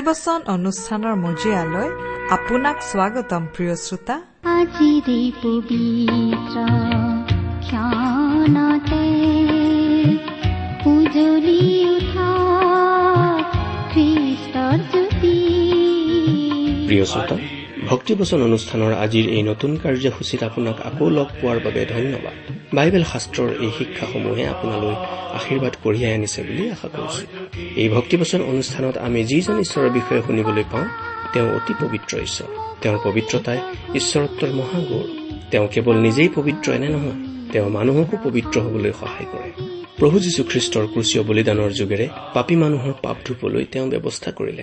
ভক্তিবচন অনুষ্ঠানৰ মজিয়ালৈ আপোনাক স্বাগতম প্ৰিয় শ্ৰোতা। আজিৰে পবিত্ৰ ক্ষণতে উজলি উঠা খ্ৰীষ্টৰ জ্যোতি। প্ৰিয় শ্ৰোতা ভক্তিবচন অনুষ্ঠানৰ আজিৰ এই নতুন কাৰ্যসূচীত আপোনাক আকৌ লগ পোৱাৰ বাবে ধন্যবাদ। বাইবেল শাস্ত্ৰৰ এই শিক্ষাসমূহে আপোনালৈ আশীৰ্বাদ কঢ়িয়াই আনিছে বুলি আশা কৰিছো। এই ভক্তিবচন অনুষ্ঠানত আমি যিজন ঈশ্বৰৰ বিষয়ে শুনিবলৈ পাওঁ তেওঁ অতি পবিত্ৰ ঈশ্বৰ। তেওঁৰ পবিত্ৰতাই ঈশ্বৰত্বৰ মহাগৌৰ। তেওঁ কেৱল নিজেই পবিত্ৰ এনে নহয় তেওঁ মানুহকো পবিত্ৰ হবলৈ সহায় কৰে। প্ৰভু যীশুখ্ৰীষ্টৰ ক্ৰুচীয় বলিদানৰ যোগেৰে পাপী মানুহৰ পাপ ধুবলৈ তেওঁ ব্যৱস্থা কৰিলে।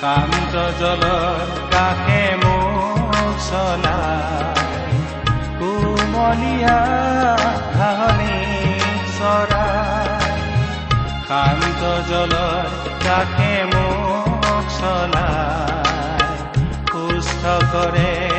কান্ত জলৰ কাষে মোক চলাই? কোমলীয়া ঘাহনি চৰাই। শান্ত জলৰ কাষে মোক চলাই? সুস্থ কৰে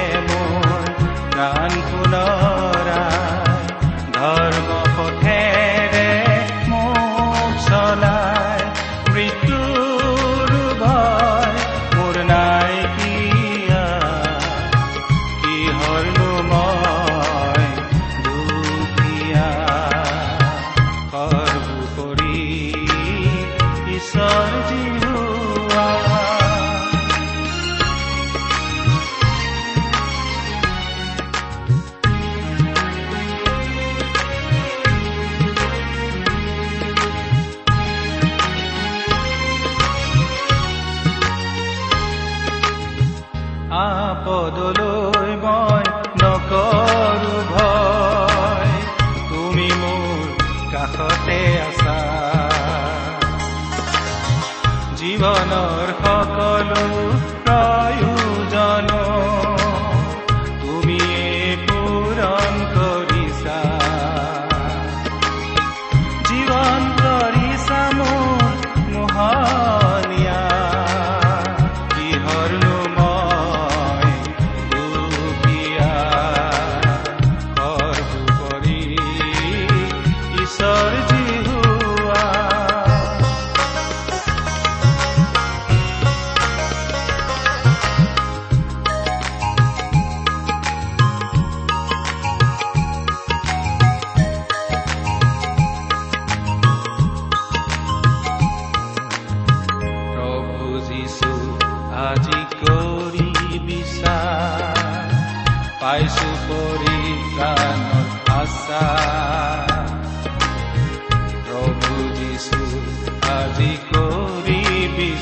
কৰি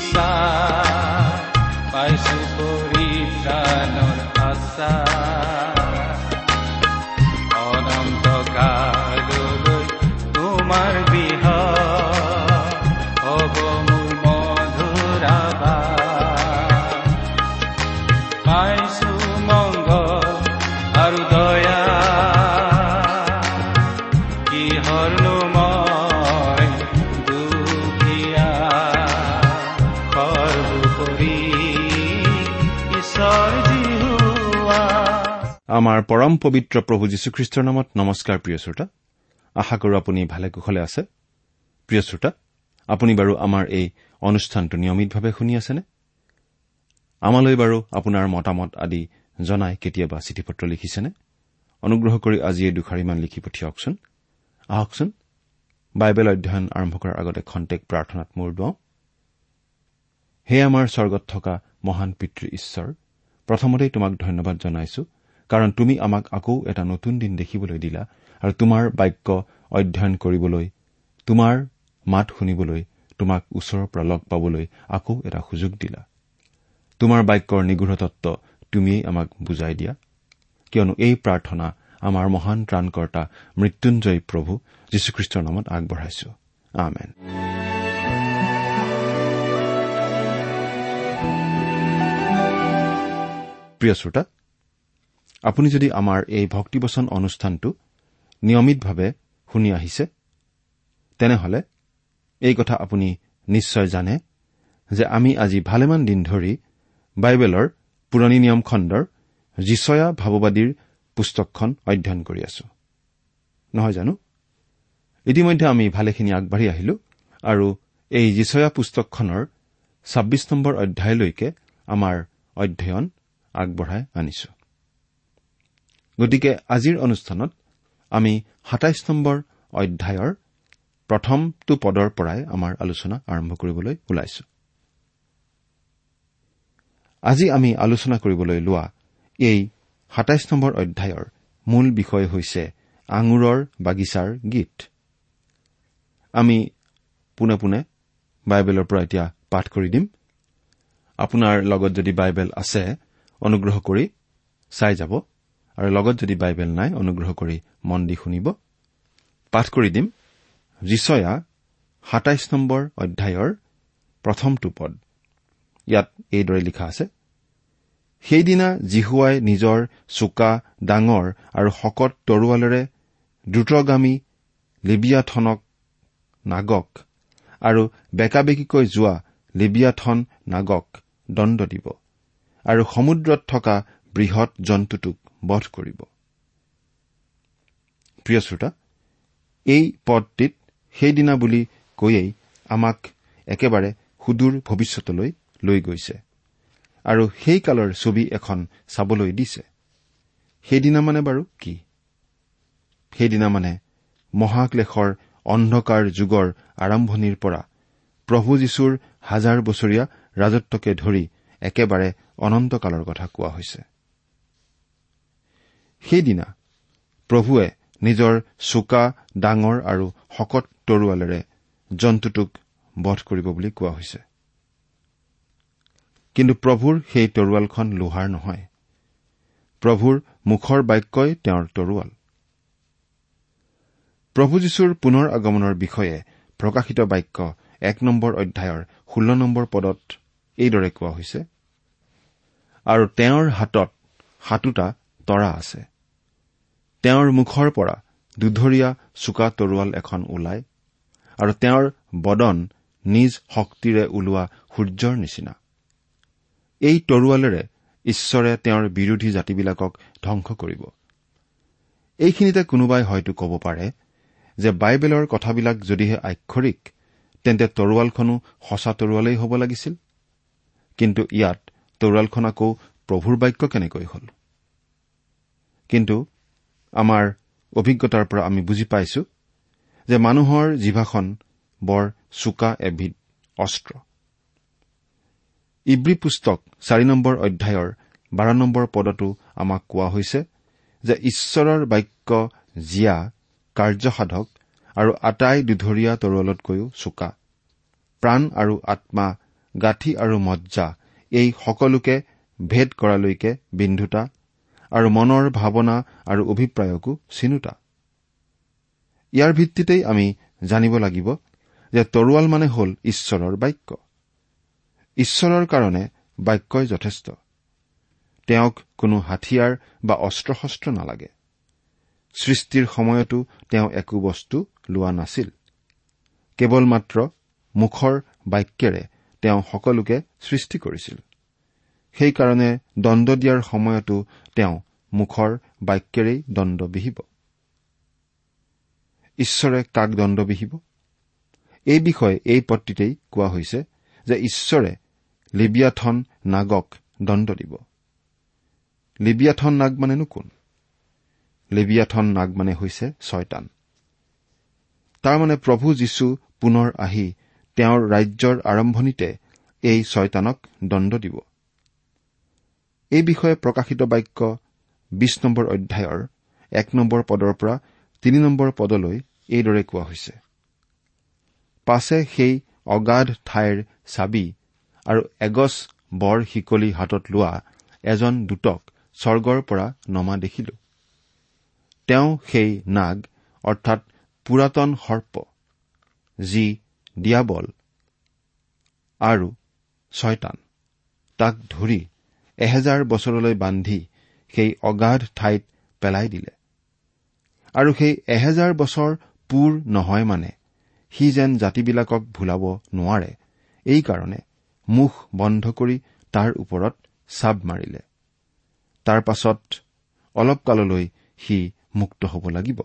আমাৰ পৰম পবিত্ৰ প্ৰভু যীশুখ্ৰীষ্টৰ নামত নমস্কাৰ প্ৰিয় শ্ৰোতা। আশা কৰো আপুনি ভালে কুশলে আছে। প্ৰিয় শ্ৰোতা আপুনি বাৰু আমাৰ এই অনুষ্ঠানটো নিয়মিতভাৱে শুনি আছেনে? আমালৈ বাৰু আপোনাৰ মতামত আদি জনাই কেতিয়াবা চিঠি পত্ৰ লিখিছেনে? অনুগ্ৰহ কৰি আজি এই দুখাৰিমান লিখি পঠিয়াওকচোন। আহকচোন। বাইবেল অধ্যয়ন আৰম্ভ কৰাৰ আগতে খন্তেক প্ৰাৰ্থনাত মূৰ দুৱাওঁ। হে আমাৰ স্বৰ্গত থকা মহান পিতৃ ঈশ্বৰ প্ৰথমতেই তোমাক ধন্যবাদ জনাইছো। কাৰণ তুমি আমাক আকৌ এটা নতুন দিন দেখিবলৈ দিলা আৰু তোমাৰ বাক্য অধ্যয়ন কৰিবলৈ তোমাৰ মাত শুনিবলৈ তোমাক ওচৰৰ পৰা লগ পাবলৈ আকৌ এটা সুযোগ দিলা। তোমাৰ বাক্যৰ নিগৃঢ় তত্ব তুমিয়েই আমাক বুজাই দিয়া। কিয়নো এই প্ৰাৰ্থনা আমাৰ মহান ত্ৰাণকৰ্তা মৃত্যুঞ্জয় প্ৰভু যীশুখ্ৰীষ্টৰ নামত আগবঢ়াইছো। আমেন। প্ৰিয় শ্ৰোতা আপুনি যদি আমাৰ এই ভক্তিবচন অনুষ্ঠানটো নিয়মিতভাৱে শুনি আহিছে তেনেহলে এই কথা আপুনি নিশ্চয় জানে যে আমি আজি ভালেমান দিন ধৰি বাইবেলৰ পুৰণি নিয়ম খণ্ডৰ যিচয়া ভাৱবাদীৰ পুস্তকখন অধ্যয়ন কৰি আছো। নহয় জানো? ইতিমধ্যে আমি ভালেখিনি আগবাঢ়ি আহিলো আৰু এই যিচয়া পুস্তকখনৰ ছাব্বিছ নম্বৰ অধ্যায়লৈকে আমাৰ অধ্যয়ন আগবঢ়াই আনিছো। গতিকে আজিৰ অনুষ্ঠানত আমি সাতাইছ নম্বৰ অধ্যায়ৰ প্ৰথমটো পদৰ পৰাই আমাৰ আলোচনা আৰম্ভ কৰিবলৈ ওলাইছো। আজি আমি আলোচনা কৰিবলৈ লোৱা এই সাতাইছ নম্বৰ অধ্যায়ৰ মূল বিষয় হৈছে আঙুৰৰ বাগিচাৰ গীত। আমি পোনে পোনে বাইবেলৰ পৰা এতিয়া পাঠ কৰি দিম। আপোনাৰ লগত যদি বাইবেল আছে অনুগ্ৰহ কৰি চাই যাব। আৰু লগত যদি বাইবেল নাই অনুগ্ৰহ কৰি মন দি শুনিব। পাঠ কৰি দিম। ৰিচয়া সাতাইছ নম্বৰ অধ্যায়ৰ প্ৰথমটো পদ ইয়াত এইদৰে লিখা আছে সেইদিনা জিহুৱাই নিজৰ চোকা ডাঙৰ আৰু শকত তৰোৱালেৰে দ্ৰুতগামী লিবিয়াথনক নাগক আৰু বেকাবেকিকৈ যোৱা লিবিয়াথন নাগক দণ্ড দিব আৰু সমুদ্ৰত থকা বৃহৎ জন্তুটোক বধ কৰিব। প্ৰিয় শ্ৰোতা এই পদটিত সেইদিনা বুলি কৈয়েই আমাক একেবাৰে সুদূৰ ভৱিষ্যতলৈ লৈ গৈছে আৰু সেই কালৰ ছবি এখন চাবলৈ দিছে। সেইদিনা মানে বাৰু কি? সেইদিনা মানে মহাক্লেশৰ অন্ধকাৰ যুগৰ আৰম্ভণিৰ পৰা প্ৰভু যীশুৰ হাজাৰ বছৰীয়া ৰাজত্বকে ধৰি একেবাৰে অনন্তকালৰ কথা কোৱা হৈছে। সেইদিনা প্ৰভুৱে নিজৰ চোকা ডাঙৰ আৰু শকত তৰোৱালেৰে জন্তুটোক বধ কৰিব বুলি কোৱা হৈছে। কিন্তু প্ৰভুৰ সেই তৰোৱালখন লোহাৰ নহয়। প্ৰভুৰ মুখৰ বাক্যই তেওঁৰ তৰোৱাল। প্ৰভু যীশুৰ পুনৰ আগমনৰ বিষয়ে প্ৰকাশিত বাক্য এক নম্বৰ অধ্যায়ৰ ষোল্ল নম্বৰ পদত এইদৰে কোৱা হৈছে আৰু তেওঁৰ হাতত সাতোটা তৰা আছে। তেওঁৰ মুখৰ পৰা দুধৰীয়া চোকা তৰোৱাল এখন ওলায় আৰু তেওঁৰ বদন নিজ শক্তিৰে ওলোৱা সূৰ্যৰ নিচিনা। এই তৰোৱালেৰে ঈশ্বৰে তেওঁৰ বিৰোধী জাতিবিলাকক ধ্বংস কৰিব। এইখিনিতে কোনোবাই হয়তো ক'ব পাৰে যে বাইবেলৰ কথাবিলাক যদিহে আক্ষৰিক তেন্তে তৰোৱালখনো সঁচা তৰোৱালেই হ'ব লাগিছিল। কিন্তু ইয়াত তৰোৱালখন আকৌ প্ৰভুৰ বাক্য কেনেকৈ হ'ল? কিন্তু আমাৰ অভিজ্ঞতাৰ পৰা আমি বুজি পাইছো যে মানুহৰ জিভাখন বৰ চোকা এবিধ অস্ত্ৰ। ইব্ৰী পুস্তক চাৰি নম্বৰ অধ্যায়ৰ বাৰ নম্বৰ পদতো আমাক কোৱা হৈছে যে ঈশ্বৰৰ বাক্য জীয়া কাৰ্যসাধক আৰু আটাই দুধৰীয়া তৰোৱালতকৈও চোকা। প্ৰাণ আৰু আত্মা গাঁঠি আৰু মজ্জা এই সকলোকে ভেদ কৰালৈকে বিন্ধুতা আৰু মনৰ ভাৱনা আৰু অভিপ্ৰায়কো চিনোতা। ইয়াৰ ভিত্তিতেই আমি জানিব লাগিব যে তৰোৱাল মানে হ'ল ঈশ্বৰৰ বাক্য। ঈশ্বৰৰ কাৰণে বাক্যই যথেষ্ট। তেওঁক কোনো হাথিয়াৰ বা অস্ত্ৰ শস্ত্ৰ নালাগে। সৃষ্টিৰ সময়তো তেওঁ একো বস্তু লোৱা নাছিল। কেৱল মাত্ৰ মুখৰ বাক্যেৰে তেওঁ সকলোকে সৃষ্টি কৰিছিল। সেইকাৰণে দণ্ড দিয়াৰ সময়তো তেওঁ মুখৰ বাক্যেৰেই দণ্ড বিহিব। ঈশ্বৰে কাক দণ্ড বিহিব? এই বিষয়ে এই পত্ৰিতেই কোৱা হৈছে যে ঈশ্বৰে লিবিয়াথন নাগক দণ্ড দিব। লিবিয়াথন নাগ মানেনো কোন? লিবিয়াথন নাগ মানে হৈছে ছয়তান। তাৰমানে প্ৰভু যীশু পুনৰ আহি তেওঁৰ ৰাজ্যৰ আৰম্ভণিতে এই ছয়তানক দণ্ড দিব। এই বিষয়ে প্ৰকাশিত বাক্য বিশ নম্বৰ অধ্যায়ৰ এক নম্বৰ পদৰ পৰা তিনি নম্বৰ পদলৈ এইদৰে কোৱা হৈছে। পাছে সেই অগাধ ঠাইৰ চাবি আৰু এগছ বৰ শিকলি হাতত লোৱা এজন দূতক স্বৰ্গৰ পৰা নমা দেখিলো। তেওঁ সেই নাগ অৰ্থাৎ পুৰাতন সৰ্প যি দিয়াবল আৰু ছয়তান তাক ধৰি এহেজাৰ বছৰলৈ বান্ধি সেই অগাধ ঠাইত পেলাই দিলে। আৰু সেই এহেজাৰ বছৰ পূৰ নহয় মানে সি যেন জাতিবিলাকক ভুলাব নোৱাৰে এইকাৰণে মুখ বন্ধ কৰি তাৰ ওপৰত চাব মাৰিলে। তাৰ পাছত অলপ কাললৈ সি মুক্ত হ'ব লাগিব।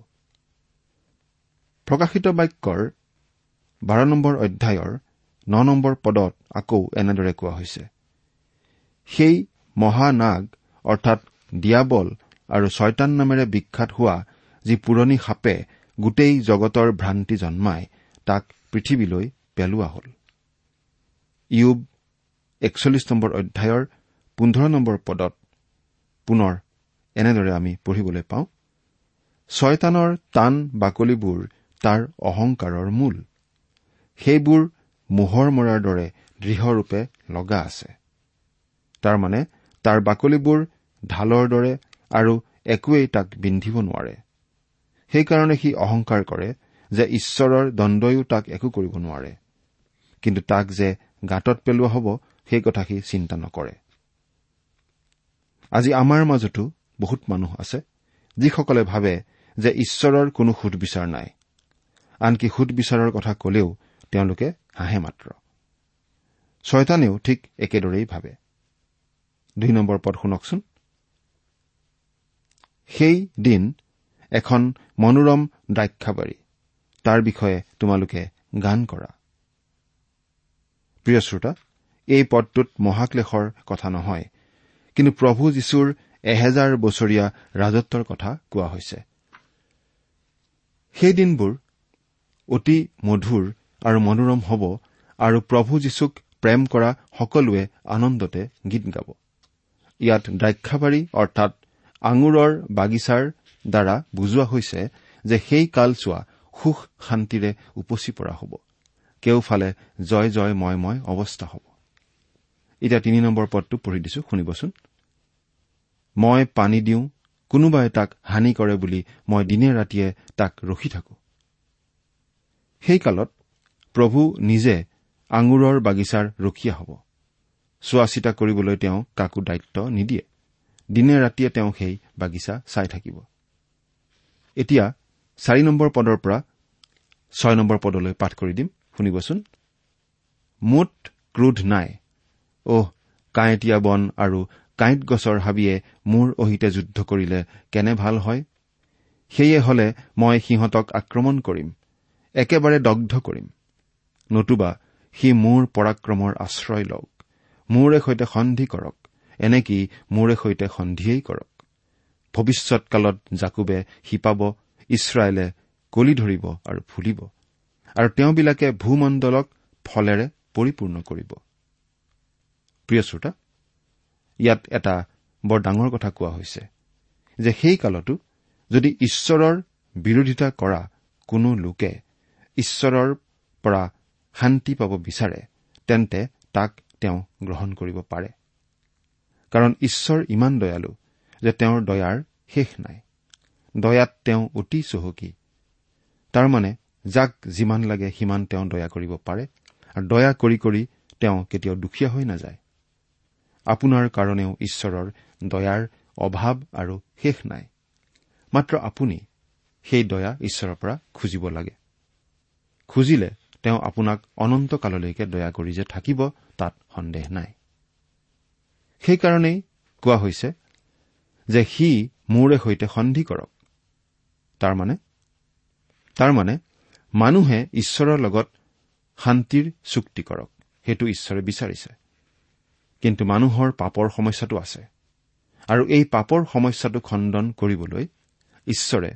প্ৰকাশিত বাক্যৰ বাৰ নম্বৰ অধ্যায়ৰ ন নম্বৰ পদত আকৌ এনেদৰে কোৱা হৈছে। সেই মহানাগ অৰ্থাৎ দিয়াবল আৰু ছয়তান নামেৰে বিখ্যাত হোৱা যি পুৰণি সাপে গোটেই জগতৰ ভ্ৰান্তি জন্মাই তাক পৃথিৱীলৈ পেলোৱা হ'ল। ইউব একচল্লিছ নম্বৰ অধ্যায়ৰ পোন্ধৰ নম্বৰ পদত পুনৰ এনেদৰে আমি পঢ়িবলৈ পাওঁ ছয়তানৰ টান বাকলিবোৰ তাৰ অহংকাৰৰ মূল। সেইবোৰ মোহৰ মৰাৰ দৰে দৃঢ়ৰূপে লগা আছে। তাৰমানে তাৰ বাকলিবোৰ ঢালৰ দৰে আৰু একোৱেই তাক বিন্ধিব নোৱাৰে। সেইকাৰণে সি অহংকাৰ কৰে যে ঈশ্বৰৰ দণ্ডয়ো তাক একো কৰিব নোৱাৰে। কিন্তু তাক যে গাঁতত পেলোৱা হ'ব সেই কথা সি চিন্তা নকৰে। আজি আমাৰ মাজতো বহুত মানুহ আছে যিসকলে ভাবে যে ঈশ্বৰৰ কোনো সুদবিচাৰ নাই। আনকি সুদবিচাৰৰ কথা কলেও তেওঁলোকে হাঁহে মাত্ৰ। ছয়তানেও ঠিক একেদৰেই ভাবে। দুই নম্বৰ পদ শুনকচোন। সেই দিন এখন মনোৰম দ্ৰাক্ষাবাৰী তাৰ বিষয়ে তোমালোকে গান কৰা। প্ৰিয় শ্ৰোতা এই পদটোত মহাক্লেশৰ কথা নহয় কিন্তু প্ৰভু যীশুৰ এহেজাৰ বছৰীয়া ৰাজত্বৰ কথা কোৱা হৈছে। সেই দিনবোৰ অতি মধুৰ আৰু মনোৰম হ'ব আৰু প্ৰভু যীশুক প্ৰেম কৰা সকলোৱে আনন্দতে গীত গাব। ইয়াত দ্ৰাক্ষাবাৰী অৰ্থাৎ আঙুৰৰ বাগিচাৰ দ্বাৰা বুজোৱা হৈছে যে সেই কালচোৱা সুখ শান্তিৰে উপচি পৰা হ'ব। কেওফালে জয় জয় ময় ময় অৱস্থা হ'ব। এতিয়া তিনি নম্বৰ পদটো পঢ়ি দিছো শুনিবচোন। মই পানী দিওঁ কোনোবাই তাক হানি কৰে বুলি মই দিনে ৰাতিয়ে তাক ৰখি থাকো। সেই কালত প্ৰভু নিজে আঙুৰৰ বাগিচাৰ ৰখীয়া হ'ব। চোৱা চিতা কৰিবলৈ তেওঁ কাকো দায়িত্ব নিদিয়ে। দিনে ৰাতিয়ে তেওঁ সেই বাগিচা চাই থাকিব। এতিয়া চাৰি নম্বৰ পদৰ পৰা ছয় নম্বৰ পদলৈ পাঠ কৰি দিম। শুনিবচোন। মুঠ ক্ৰোধ নাই। অহ কাঁইটীয়া বন আৰু কাঁইট গছৰ হাবিয়ে মোৰ অহিতে যুদ্ধ কৰিলে কেনে ভাল হয়? সেয়ে হলে মই সিহঁতক আক্ৰমণ কৰিম। একেবাৰে দগ্ধ কৰিম। নতুবা সি মোৰ পৰাক্ৰমৰ আশ্ৰয় লওক। মোৰে সৈতে সন্ধি কৰক এনেকি মোৰে সৈতে সন্ধিয়েই কৰক? ভৱিষ্যৎকালত জাকুবে শিপাব ইছৰাইলে কলি ধৰিব আৰু ফুলিব আৰু তেওঁবিলাকে ভূমণ্ডলক ফলেৰে পৰিপূৰ্ণ কৰিব। প্ৰিয় শ্ৰোতা ইয়াত এটা বৰ ডাঙৰ কথা কোৱা হৈছে যে সেই কালতো যদি ঈশ্বৰৰ বিৰোধিতা কৰা কোনো লোকে ঈশ্বৰৰ পৰা শান্তি পাব বিচাৰে তেন্তে তাক তেওঁ গ্ৰহণ কৰিব পাৰে। কাৰণ ঈশ্বৰ ইমান দয়ালু যে তেওঁৰ দয়াৰ শেষ নাই। দয়াত তেওঁ অতি চহকী। তাৰমানে যাক যিমান লাগে সিমান তেওঁ দয়া কৰিব পাৰে আৰু দয়া কৰি কৰি তেওঁ কেতিয়াও দুখীয়া হৈ নাযায়। আপোনাৰ কাৰণেও ঈশ্বৰৰ দয়াৰ অভাৱ আৰু শেষ নাই। মাত্ৰ আপুনি সেই দয়া ঈশ্বৰৰ পৰা খুজিব লাগে। খুজিলে তেওঁ আপোনাক অনন্ত কাললৈকে দয়া কৰি যে থাকিব তাত সন্দেহ নাই। সেইকাৰণেই কোৱা হৈছে যে সি মোৰে সৈতে সন্ধি কৰক। তাৰমানে তাৰমানে মানুহে ঈশ্বৰৰ লগত শান্তিৰ চুক্তি কৰক। সেইটো ঈশ্বৰে বিচাৰিছে। কিন্তু মানুহৰ পাপৰ সমস্যাটো আছে। আৰু এই পাপৰ সমস্যাটো খণ্ডন কৰিবলৈ ঈশ্বৰে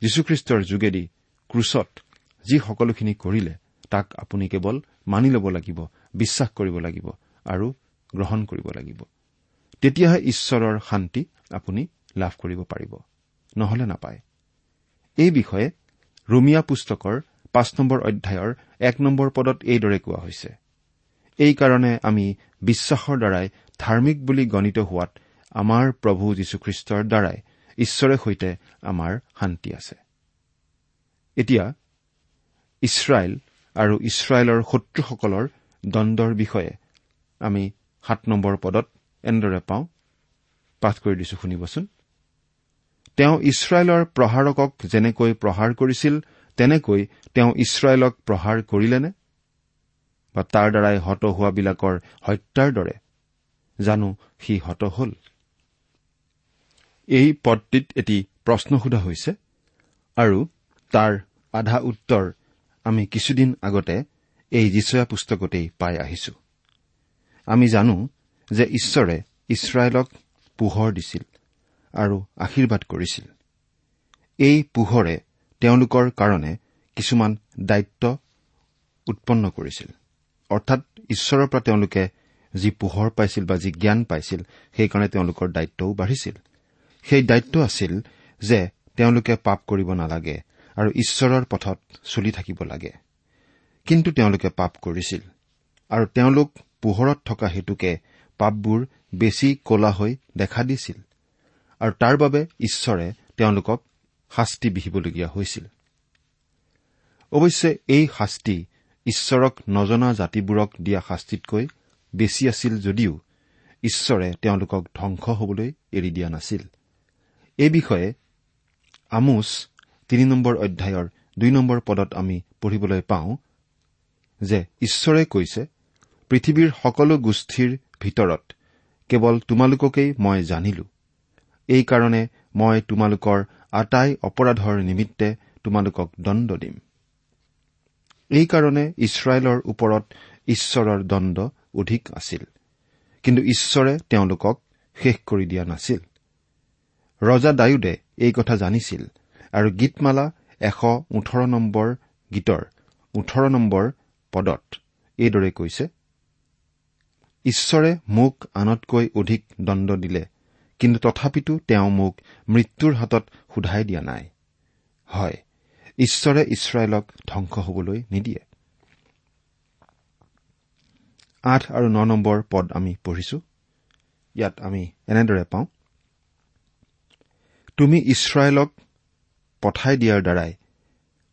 যীশুখ্ৰীষ্টৰ যোগেদি ক্ৰুচত যি সকলোখিনি কৰিলে তাক আপুনি কেৱল মানি ল'ব লাগিব বিশ্বাস কৰিব লাগিব আৰু গ্ৰহণ কৰিব লাগিব। তেতিয়াহে ঈশ্বৰৰ শান্তি আপুনি লাভ কৰিব পাৰিব নহলে নাপায়। এই বিষয়ে ৰুমিয়া পুস্তকৰ পাঁচ নম্বৰ অধ্যায়ৰ এক নম্বৰ পদত এইদৰে কোৱা হৈছে এইকাৰণে আমি বিশ্বাসৰ দ্বাৰাই ধাৰ্মিক বুলি গণিত হোৱাত আমাৰ প্ৰভু যীশুখ্ৰীষ্টৰ দ্বাৰাই ঈশ্বৰে সৈতে আমাৰ শান্তি আছে। এতিয়া ইছৰাইল আৰু ইছৰাইলৰ শত্ৰুসকলৰ দণ্ডৰ বিষয়ে আমি সাত নম্বৰ পদত এনেদৰে পাওঁ। পাঠ কৰি দিছো শুনিবচোন। তেওঁ ইছৰাইলৰ প্ৰহাৰকক যেনেকৈ প্ৰহাৰ কৰিছিল তেনেকৈ তেওঁ ইছৰাইলক প্ৰহাৰ কৰিলেনে? বা তাৰ দ্বাৰাই হত হোৱাবিলাকৰ হত্যাৰ দৰে? জানো সি হত হল? এই পদটিত এটি প্ৰশ্ন সোধা হৈছে আৰু তাৰ আধা উত্তৰ আমি কিছুদিন আগতে এই যিচয়া পুস্তকতেই পাই আহিছো। আমি জানো যে ঈশ্বৰে ইছৰাইলক পোহৰ দিছিল আৰু আশীৰ্বাদ কৰিছিল। এই পোহৰে তেওঁলোকৰ কাৰণে কিছুমান দায়িত্ব উৎপন্ন কৰিছিল। অৰ্থাৎ ঈশ্বৰৰ পৰা তেওঁলোকে যি পোহৰ পাইছিল বা যি জ্ঞান পাইছিল সেইকাৰণে তেওঁলোকৰ দায়িত্বও বাঢ়িছিল। সেই দায়িত্ব আছিল যে তেওঁলোকে পাপ কৰিব নালাগে আৰু ঈশ্বৰৰ পথত চলি থাকিব লাগে। কিন্তু তেওঁলোকে পাপ কৰিছিল আৰু তেওঁলোক পোহৰত থকা হেতুকে পাপবোৰ বেছি কলা হৈ দেখা দিছিল। আৰু তাৰ বাবে ঈশ্বৰে তেওঁলোকক শাস্তি বিহিবলগীয়া হৈছিল। অৱশ্যে এই শাস্তি ঈশ্বৰক নজনা জাতিবোৰক দিয়া শাস্তিতকৈ বেছি আছিল যদিও ঈশ্বৰে তেওঁলোকক ধ্বংস হবলৈ এৰি দিয়া নাছিল। এই বিষয়ে আমোচ তিনি নম্বৰ অধ্যায়ৰ দুই নম্বৰ পদত আমি পঢ়িবলৈ পাওঁ যে ঈশ্বৰে কৈছে পৃথিৱীৰ সকলো গোষ্ঠীৰ ভিতৰত কেৱল তোমালোককেই মই জানিলো। এইকাৰণে মই তোমালোকৰ আটাই অপৰাধৰ নিমিত্তে তোমালোকক দণ্ড দিম। এইকাৰণে ইছৰাইলৰ ওপৰত ঈশ্বৰৰ দণ্ড অধিক আছিল। কিন্তু ঈশ্বৰে তেওঁলোকক শেষ কৰি দিয়া নাছিল। ৰজা ডায়ুদে এই কথা জানিছিল। আৰু গীতমালা এশ ওঠৰ নম্বৰ গীতৰ ওঠৰ নম্বৰ পদত। এইদৰে কৈছে ঈশ্বৰে মোক আনতকৈ অধিক দণ্ড দিলে কিন্তু তথাপিতো তেওঁ মোক মৃত্যুৰ হাতত সোধাই দিয়া নাই। হয় ঈশ্বৰে ইছৰাইলক ধ্বংস হবলৈ নিদিয়ে। আঠ আৰু ন নম্বৰ পদ আমি পঢ়িছো। ইয়াত আমি এনেদৰে পাওঁ তুমি ইছৰাইলক পঠাই দিয়াৰ দ্বাৰাই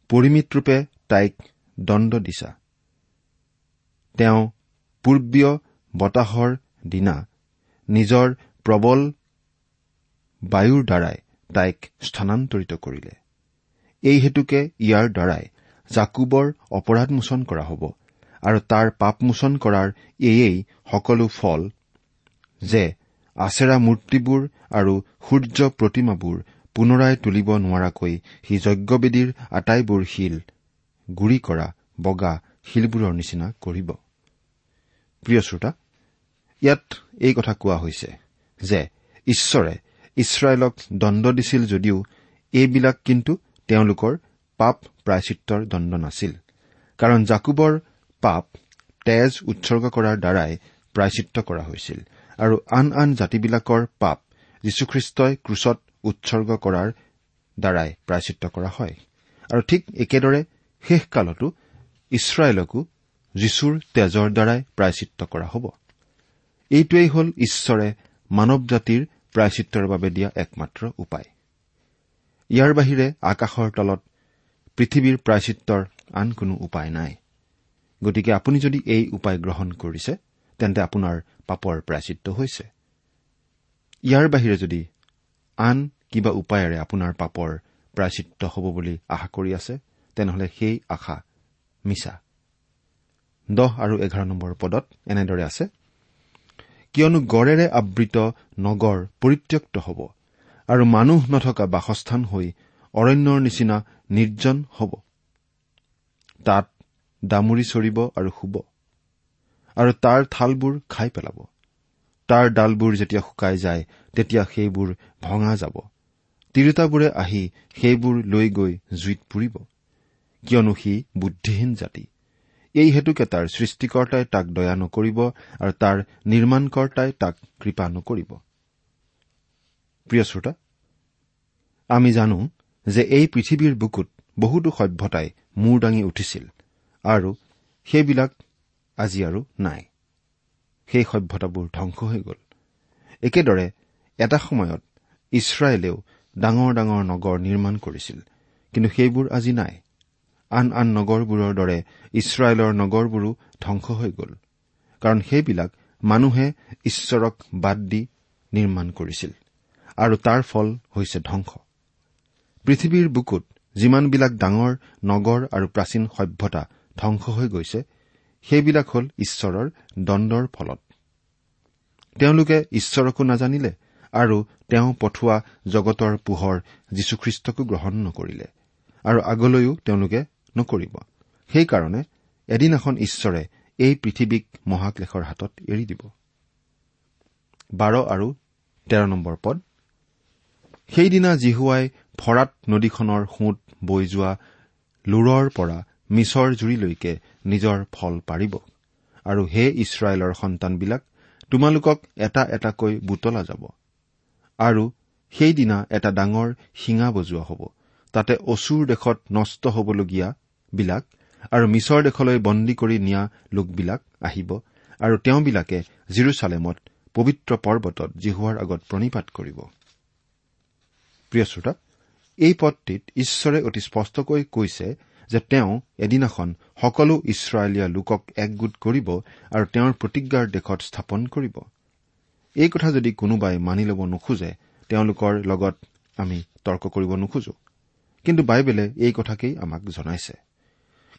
পৰিমিতৰূপে তাইক দণ্ড দিছা। তেওঁ পূৰ্বীয় বতাহৰ দিনা নিজৰ প্ৰবল বায়ুৰ দ্বাৰাই তাইক স্থানান্তৰিত কৰিলে। এই হেতুকে ইয়াৰ দ্বাৰাই জাকুবৰ অপৰাধমোচন কৰা হ'ব আৰু তাৰ পাপমোচন কৰাৰ এয়েই সকলো ফল যে আচেৰা মূৰ্তিবোৰ আৰু সূৰ্য প্ৰতিমাবোৰ পুনৰাই তুলিব নোৱাৰাকৈ সি যজ্ঞবেদীৰ আটাইবোৰ শিল গুৰি কৰা বগা শিলবোৰৰ নিচিনা কৰিব। প্ৰিয় শ্ৰোতা ইয়াত এই কথা কোৱা হৈছে যে ঈশ্বৰে ইছৰাইলক দণ্ড দিছিল যদিও এইবিলাক কিন্তু তেওঁলোকৰ পাপ প্ৰায়চিত্ৰৰ দণ্ড নাছিল। কাৰণ জাকুবৰ পাপ তেজ উৎসৰ্গ কৰাৰ দ্বাৰাই প্ৰায়চিত্ৰ কৰা হৈছিল। আৰু আন আন জাতিবিলাকৰ পাপ যীশুখ্ৰীষ্টই ক্ৰুচত উৎসৰ্গ কৰাৰ দ্বাৰাই প্ৰায়চিত্ৰ কৰা হয়। আৰু ঠিক একেদৰে শেষকালতো ইছৰাইলকো যীশুৰ তেজৰ দ্বাৰাই প্ৰায়চিত্ৰ কৰা হ'ব। এইটোৱেই হ'ল ঈশ্বৰে মানৱ জাতিৰ প্ৰায়চিত্ৰৰ বাবে দিয়া একমাত্ৰ উপায়। ইয়াৰ বাহিৰে আকাশৰ তলত পৃথিৱীৰ প্ৰায়চিত্ৰৰ আন কোনো উপায় নাই। গতিকে আপুনি যদি এই উপায় গ্ৰহণ কৰিছে তেন্তে আপোনাৰ পাপৰ প্ৰায়চিত্ৰ হৈছে। ইয়াৰ বাহিৰে যদি আন কিবা উপায়েৰে আপোনাৰ পাপৰ প্ৰায়চিত্ৰ হ'ব বুলি আশা কৰি আছে তেনেহলে সেই আশা মিছা। দহ আৰু এঘাৰ নম্বৰ পদত এনেদৰে আছে কিয়নো গড়েৰে আবৃত নগৰ পৰিত্যক্ত হ'ব আৰু মানুহ নথকা বাসস্থান হৈ অৰণ্যৰ নিচিনা নিৰ্জন হ'ব। তাত দামুৰি চৰিব আৰু শুব আৰু তাৰ থালবোৰ খাই পেলাব। তাৰ ডালবোৰ যেতিয়া শুকাই যায় তেতিয়া সেইবোৰ ভঙা যাব। তিৰোতাবোৰে আহি সেইবোৰ লৈ গৈ জুইত পুৰিব। কিয়নো সি বুদ্ধিহীন জাতি। এই হেতুকে তাৰ সৃষ্টিকৰ্তাই তাক দয়া নকৰিব আৰু তাৰ নিৰ্মাণকৰ্তাই তাক কৃপা নকৰিব। আমি জানো যে এই পৃথিৱীৰ বুকুত বহুতো সভ্যতাই মূৰ দাঙি উঠিছিল আৰু সেইবিলাক আজি আৰু নাই। সেই সভ্যতাবোৰ ধ্বংস হৈ গ'ল। একেদৰে এটা সময়ত ইছৰাইলেও ডাঙৰ ডাঙৰ নগৰ নিৰ্মাণ কৰিছিল কিন্তু সেইবোৰ আজি নাই। আন আন নগৰবোৰৰ দৰে ইছৰাইলৰ নগৰবোৰো ধ্বংস হৈ গ'ল কাৰণ সেইবিলাক মানুহে ঈশ্বৰক বাদ দি নিৰ্মাণ কৰিছিল আৰু তাৰ ফল হৈছে ধ্বংস। পৃথিৱীৰ বুকুত যিমানবিলাক ডাঙৰ নগৰ আৰু প্ৰাচীন সভ্যতা ধ্বংস হৈ গৈছে সেইবিলাক হ'ল ঈশ্বৰৰ দণ্ডৰ ফলত। তেওঁলোকে ঈশ্বৰকো নাজানিলে আৰু তেওঁ পঠোৱা জগতৰ পোহৰ যীশুখ্ৰীষ্টকো গ্ৰহণ নকৰিলে আৰু আগলৈও তেওঁলোকে নকৰিব। সেইকাৰণে এদিনাখন ঈশ্বৰে এই পৃথিৱীক মহাক্লেশৰ হাতত এৰি দিব। বাৰ আৰু তেৰ নম্বৰ পদ। সেইদিনা জিহুৱাই ফৰাত নদীখনৰ সোঁত বৈ যোৱা লুৰৰ পৰা মিছৰ জুৰিলৈকে নিজৰ ফল পাৰিব। আৰু হে ইছৰাইলৰ সন্তানবিলাক তোমালোকক এটা এটাকৈ বুটলা যাব। আৰু সেইদিনা এটা ডাঙৰ শিঙা বজোৱা হ'ব। তাতে অচুৰ দেশত নষ্ট হবলগীয়া বিলাক আৰু মিছৰ দেশলৈ বন্দী কৰি নিয়া লোকবিলাক আহিব। আৰু তেওঁবিলাকে জিৰচালেমত পবিত্ৰ পৰ্বতত জিহুৱাৰ আগত প্ৰণিপাত কৰিব। প্ৰিয় শ্ৰোতা এই পদটিত ঈশ্বৰে অতি স্পষ্টকৈ কৈছে যে তেওঁ এদিনাখন সকলো ইছৰাইলীয়া লোকক একগোট কৰিব আৰু তেওঁৰ প্ৰতিজ্ঞাৰ দেশত স্থাপন কৰিব। এই কথা যদি কোনোবাই মানি ল'ব নোখোজে তেওঁলোকৰ লগত আমি তৰ্ক কৰিব নোখোজো। কিন্তু বাইবেলে এই কথাকেই আমাক জনাইছে।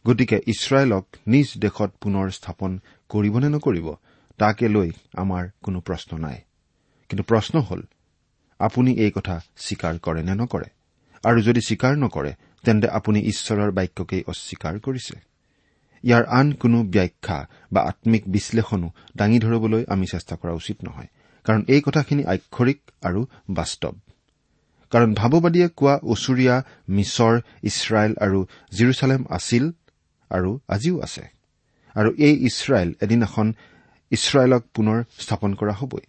গতিকে ইছৰাইলক নিজ দেশত পুনৰ স্থাপন কৰিব নে নকৰিব তাকে লৈ আমাৰ কোনো প্ৰশ্ন নাই। কিন্তু প্ৰশ্ন হ'ল আপুনি এই কথা স্বীকাৰ কৰে নে নকৰে? আৰু যদি স্বীকাৰ নকৰে তেন্তে আপুনি ঈশ্বৰৰ বাক্যকেই অস্বীকাৰ কৰিছে। ইয়াৰ আন কোনো ব্যাখ্যা বা আম্মিক বিশ্লেষণো দাঙি ধৰিবলৈ আমি চেষ্টা কৰা উচিত নহয় কাৰণ এই কথাখিনি আক্ষৰিক আৰু বাস্তৱ। কাৰণ ভাৱবাদীয়ে কোৱা ওচৰীয়া মিছৰ ইছৰাইল আৰু জিৰচালেম আছিল আৰু আজিও আছে। আৰু এই ইছৰাইল এদিনাখন ইছৰাইলক পুনৰ স্থাপন কৰা হবই।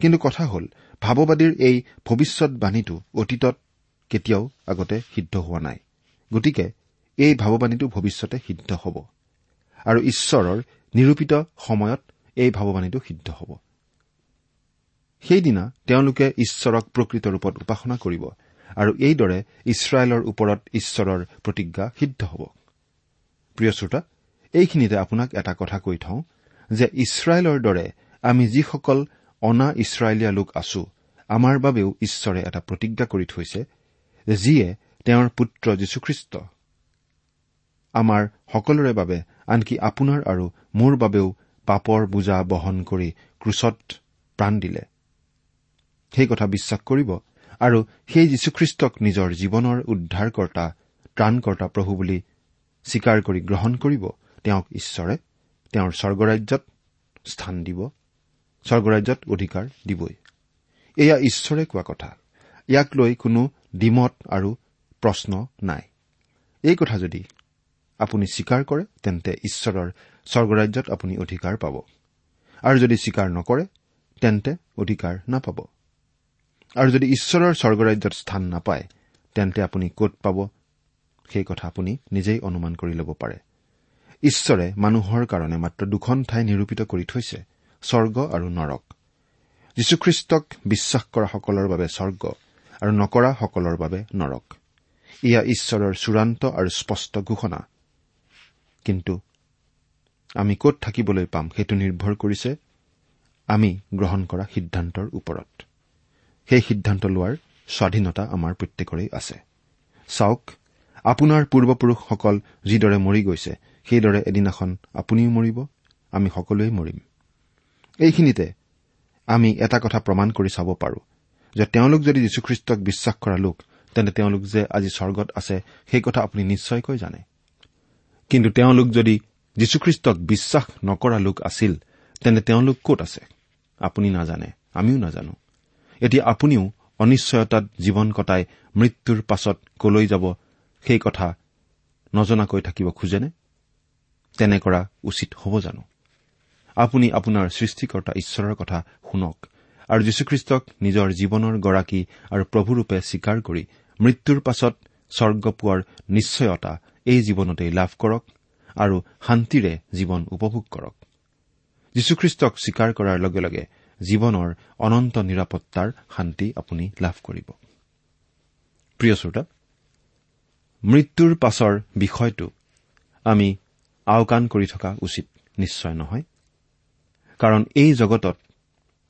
কিন্তু কথা হ'ল ভাৱবাদীৰ এই ভৱিষ্যৎবাণীটো অতীতত কেতিয়াও আগতে সিদ্ধ হোৱা নাই। গতিকে এই ভাৱবাণীটো ভৱিষ্যতে সিদ্ধ হ'ব। আৰু ঈশ্বৰৰ নিৰূপিত সময়ত এই ভাৱবাণীটো সিদ্ধ হ'ব। সেইদিনা তেওঁলোকে ঈশ্বৰক প্ৰকৃত ৰূপত উপাসনা কৰিব আৰু এইদৰে ইছৰাইলৰ ওপৰত ঈশ্বৰৰ প্ৰতিজ্ঞা সিদ্ধ হ'ব। প্ৰিয় শ্ৰোতা এইখিনিতে আপোনাক এটা কথা কৈ থওঁ যে ইছৰাইলৰ দৰে আমি যিসকল অনা ইছৰাইলীয়া লোক আছো আমাৰ বাবেও ঈশ্বৰে এটা প্ৰতিজ্ঞা কৰি থৈছে যিয়ে তেওঁৰ পুত্ৰ যীশুখ্ৰীষ্ট। আমাৰ সকলোৰে বাবে আনকি আপোনাৰ আৰু মোৰ বাবেও পাপৰ বোজা বহন কৰি ক্ৰুচত প্ৰাণ দিলে। সেই কথা বিশ্বাস কৰিব আৰু সেই যীশুখ্ৰীষ্টক নিজৰ জীৱনৰ উদ্ধাৰকৰ্তা ত্ৰাণকৰ্তা প্ৰভু বুলি স্বীকাৰ কৰি গ্ৰহণ কৰিব। তেওঁক ঈশ্বৰে তেওঁৰ স্বৰ্গৰাজ্যত স্থান দিব স্বৰ্গৰাজ্যত অধিকাৰ দিবই। এয়া ঈশ্বৰে কোৱা কথা। ইয়াক লৈ কোনো দ্বিমত আৰু প্ৰশ্ন নাই। এই কথা যদি আপুনি স্বীকাৰ কৰে তেন্তে ঈশ্বৰৰ স্বৰ্গৰাজ্যত আপুনি অধিকাৰ পাব। আৰু যদি স্বীকাৰ নকৰে তেন্তে অধিকাৰ নাপাব। আৰু যদি ঈশ্বৰৰ স্বৰ্গৰাজ্যত স্থান নাপায় তেন্তে আপুনি ক'ত পাব? সেই কথা আপুনি নিজেই অনুমান কৰি ল'ব পাৰে। ঈশ্বৰে মানুহৰ কাৰণে মাত্ৰ দুখন ঠাই নিৰূপিত কৰি থৈছে স্বৰ্গ আৰু নৰক। যীশুখ্ৰীষ্টক বিশ্বাস কৰাসকলৰ বাবে স্বৰ্গ আৰু নকৰাসকলৰ বাবে নৰক। এয়া ঈশ্বৰৰ চূড়ান্ত আৰু স্পষ্ট ঘোষণা। কিন্তু আমি ক'ত থাকিবলৈ পাম সেইটো নিৰ্ভৰ কৰিছে আমি গ্ৰহণ কৰা সিদ্ধান্তৰ ওপৰত। সেই সিদ্ধান্ত লোৱাৰ স্বাধীনতা আমাৰ প্ৰত্যেকৰেই আছে। চাওক আপোনাৰ পূৰ্বপুৰুষসকল যিদৰে মৰি গৈছে সেইদৰে এদিনাখন আপুনিও মৰিব আমি সকলোৱে মৰিম। এইখিনিতে আমি এটা কথা প্ৰমাণ কৰি চাব পাৰো। যে তেওঁলোক যদি যীশুখ্ৰীষ্টক বিশ্বাস কৰা লোক তেন্তে তেওঁলোক যে আজি স্বৰ্গত আছে সেই কথা আপুনি নিশ্চয়কৈ জানে। কিন্তু তেওঁলোক যদি যীশুখ্ৰীষ্টক বিশ্বাস নকৰা লোক আছিল তেন্তে তেওঁলোক ক'ত আছে? আপুনি নাজানে আমিও নাজানো। এতিয়া আপুনিও অনিশ্চয়তাত জীৱন কটাই মৃত্যুৰ পাছত কলৈ যাব সেই কথা নজনাকৈ থাকিব খোজেনে? তেনে কৰা উচিত হ'ব জানো। আপুনি আপোনাৰ সৃষ্টিকৰ্তা ঈশ্বৰৰ কথা শুনক। আৰু যীশুখ্ৰীষ্টক নিজৰ জীৱনৰ গৰাকী আৰু প্ৰভুৰূপে স্বীকাৰ কৰি মৃত্যুৰ পাছত স্বৰ্গ পোৱাৰ নিশ্চয়তা এই জীৱনতেই লাভ কৰক আৰু শান্তিৰে জীৱন উপভোগ কৰক। যীশুখ্ৰীষ্টক স্বীকাৰ কৰাৰ লগে লগে জীৱনৰ অনন্ত নিৰাপত্তাৰ শান্তি আপুনি লাভ কৰিব। মৃত্যুৰ পাছৰ বিষয়টো আমি আওকাণ কৰি থকা উচিত নিশ্চয় নহয়। কাৰণ এই জগতত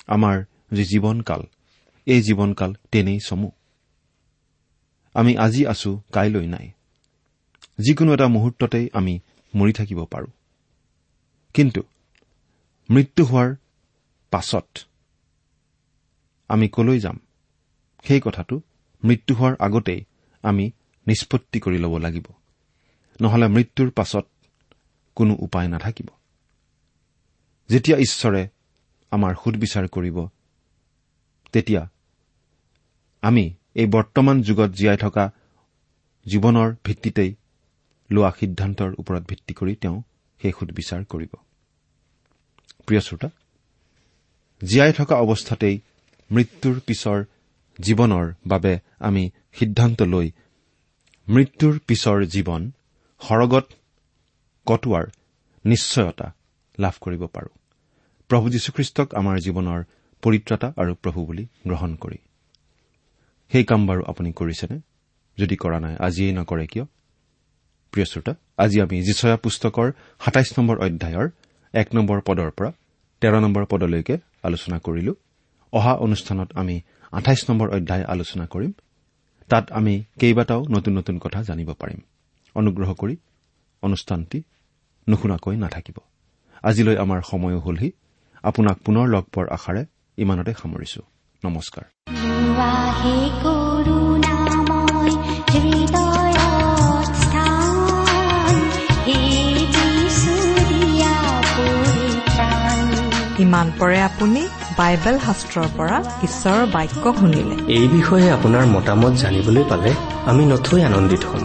আমাৰ যি জীৱনকাল এই জীৱনকাল তেনেই চমু। আমি আজি আছো কাইলৈ নাই। যিকোনো এটা মুহূৰ্ততেই আমি মৰি থাকিব পাৰোঁ। কিন্তু মৃত্যু হোৱাৰ পাছত আমি কলৈ যাম? সেই কথাটো মৃত্যু হোৱাৰ আগতেই আমি নিষ্পত্তি কৰি ল'ব লাগিব। নহলে মৃত্যুৰ পাছত কোনো উপায় নাথাকিব। যেতিয়া ঈশ্বৰে আমাৰ সুদবিচাৰ কৰিব তেতিয়া আমি এই বৰ্তমান যুগত জীয়াই থকা জীৱনৰ ভিত্তিতেই লোৱা সিদ্ধান্তৰ ওপৰত ভিত্তি কৰি তেওঁ সেই সুদবিচাৰ কৰিব। প্ৰিয় শ্ৰোতা জীয়াই থকা অৱস্থাতেই মৃত্যুৰ পিছৰ জীৱনৰ বাবে আমি সিদ্ধান্ত লৈ মৃত্যুৰ পিছৰ জীৱন সৰগত কটোৱাৰ নিশ্চয়তা লাভ কৰিব পাৰোঁ। প্ৰভু যীশুখ্ৰীষ্টক আমাৰ জীৱনৰ পৰিত্ৰাতা আৰু প্ৰভু বুলি গ্ৰহণ কৰি। সেই কাম বাৰু আপুনি কৰিছেনে? যদি কৰা নাই আজিয়েই নকৰে কিয়? প্ৰিয় শ্ৰোতা আজি আমি যিচয়া পুস্তকৰ সাতাইছ নম্বৰ অধ্যায়ৰ এক নম্বৰ পদৰ পৰা তেৰ নম্বৰ পদলৈকে আলোচনা কৰিলো। অহা অনুষ্ঠানত আমি আঠাইছ নম্বৰ অধ্যায় আলোচনা কৰিম। তাত আমি কেইবাটাও নতুন নতুন কথা জানিব পাৰিম। অনুগ্ৰহ কৰি অনুষ্ঠানটি নুশুনাকৈ নাথাকিব। আজিলৈ আমাৰ সময়ো হলহি। আপোনাক পুনৰ লগ পোৱাৰ আশাৰে ইমানতে সামৰিছো। নমস্কাৰ। ইমান পৰে আপুনি বাইবেল শাস্ত্ৰৰ পৰা ঈশ্বৰৰ বাক্য শুনিলে। এই বিষয়ে আপোনাৰ মতামত জানিবলৈ পালে আমি নথৈ আনন্দিত হ'ম।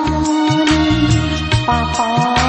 爸爸